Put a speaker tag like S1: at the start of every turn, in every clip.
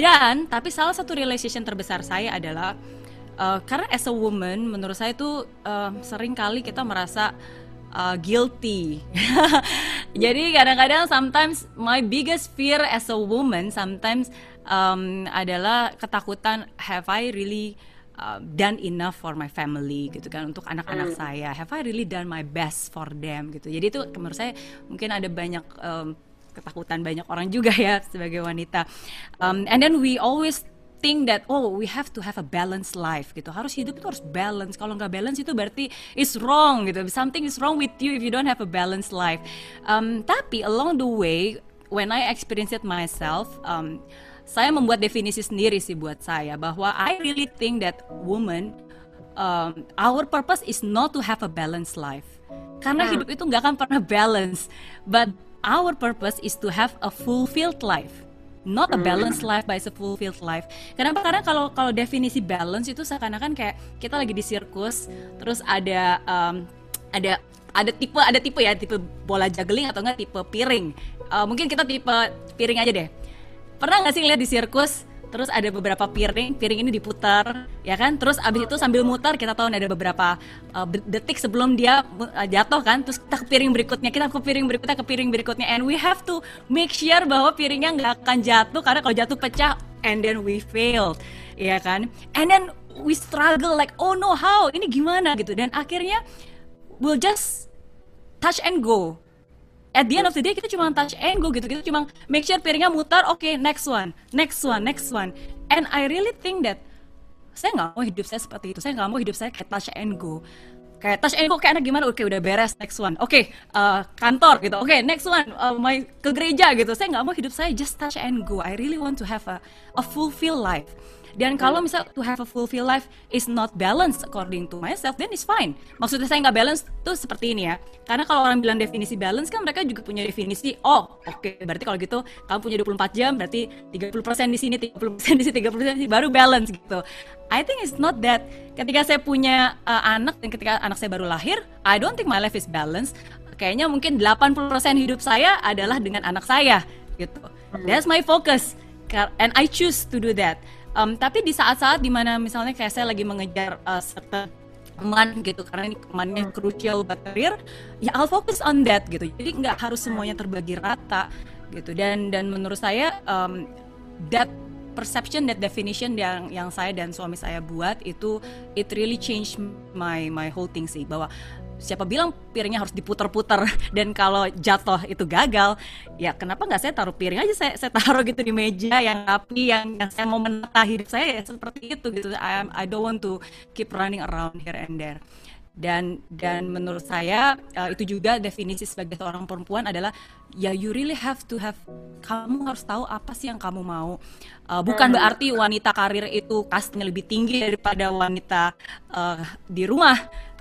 S1: dan tapi salah satu realization terbesar saya adalah uh, karena as a woman menurut saya itu uh, sering kali kita merasa uh, guilty. Jadi kadang-kadang sometimes my biggest fear as a woman sometimes um, adalah ketakutan have I really uh, done enough for my family gitu kan untuk anak-anak mm. saya have I really done my best for them gitu jadi itu menurut saya mungkin ada banyak um, ketakutan banyak orang juga ya sebagai wanita. Um, and then we always think that oh we have to have a balanced life gitu. Harus hidup itu harus balance. Kalau nggak balance itu berarti is wrong gitu. Something is wrong with you if you don't have a balanced life. Um, tapi along the way when I experience it myself um, saya membuat definisi sendiri sih buat saya bahwa I really think that woman um, our purpose is not to have a balanced life. Karena hmm. hidup itu nggak akan pernah balance. But our purpose is to have a fulfilled life not a hmm. balanced life but a fulfilled life. Kenapa? Karena kalau kalau definisi balance itu seakan-akan kayak kita lagi di sirkus, terus ada um, ada ada tipe ada tipe ya tipe bola juggling atau enggak tipe piring. Uh, mungkin kita tipe piring aja deh pernah nggak sih ngeliat di sirkus terus ada beberapa piring piring ini diputar ya kan? Terus abis itu sambil mutar kita tahu ada beberapa uh, detik sebelum dia uh, jatuh kan? Terus kita ke piring berikutnya kita ke piring berikutnya ke piring berikutnya. And we have to make sure bahwa piringnya nggak akan jatuh karena kalau jatuh pecah and then we failed ya kan? And then we struggle like oh no how? Ini gimana? Gitu. Dan akhirnya we'll just touch and go at the end of the day kita cuma touch and go gitu. Kita cuma make sure piringnya mutar. Oke okay, next one. Next one next one. And I really think that saya nggak mau hidup saya seperti itu. Saya nggak mau hidup saya kayak touch and go. Kayak touch and go kayak anak gimana? Oke udah beres next one. Oke okay, uh, kantor gitu. Oke okay, next one. Uh, my ke gereja gitu. Saya nggak mau hidup saya just touch and go. I really want to have a a fulfill life dan kalau misal to have a fulfill life is not balanced according to myself, then it's fine. Maksudnya saya nggak balance tuh seperti ini ya. Karena kalau orang bilang definisi balance kan mereka juga punya definisi, oh oke okay, berarti kalau gitu kamu punya 24 jam berarti 30% di sini, 30% di sini, 30% di sini baru balance gitu. I think it's not that. Ketika saya punya uh, anak dan ketika anak saya baru lahir, I don't think my life is balanced. Kayaknya mungkin 80% hidup saya adalah dengan anak saya gitu. Hmm. That's my focus and I choose to do that um, tapi di saat-saat di mana misalnya kayak saya lagi mengejar uh, certain teman gitu karena ini temannya crucial buat career ya I'll focus on that gitu. Jadi nggak harus semuanya terbagi rata gitu. Dan dan menurut saya um, that perception that definition yang yang saya dan suami saya buat itu it really change my my whole thing sih. Bahwa siapa bilang piringnya harus diputar-putar dan kalau jatuh itu gagal ya kenapa nggak saya taruh piring aja? Saya saya taruh gitu di meja yang rapi yang, yang saya mau menata hidup saya ya seperti itu gitu. I I don't want to keep running around here and there dan dan menurut saya uh, itu juga definisi sebagai seorang perempuan adalah ya you really have to have kamu harus tahu apa sih yang kamu mau uh, bukan hmm. berarti wanita karir itu kastnya lebih tinggi daripada wanita uh, di rumah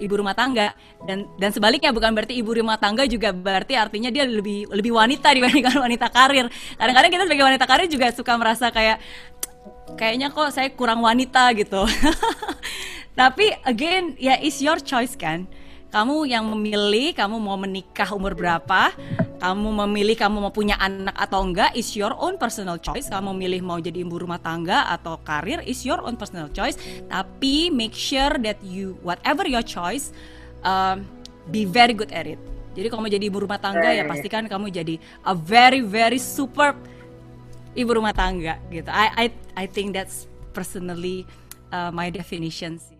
S1: ibu rumah tangga dan dan sebaliknya bukan berarti ibu rumah tangga juga berarti artinya dia lebih lebih wanita dibandingkan wanita karir. Kadang-kadang kita sebagai wanita karir juga suka merasa kayak kayaknya kok saya kurang wanita gitu. Tapi again ya is your choice kan kamu yang memilih kamu mau menikah umur berapa, kamu memilih kamu mau punya anak atau enggak is your own personal choice. Kamu memilih mau jadi ibu rumah tangga atau karir is your own personal choice. Tapi make sure that you whatever your choice uh, be very good at it. Jadi kalau mau jadi ibu rumah tangga ya pastikan kamu jadi a very very super ibu rumah tangga gitu. I I I think that's personally uh, my definition sih.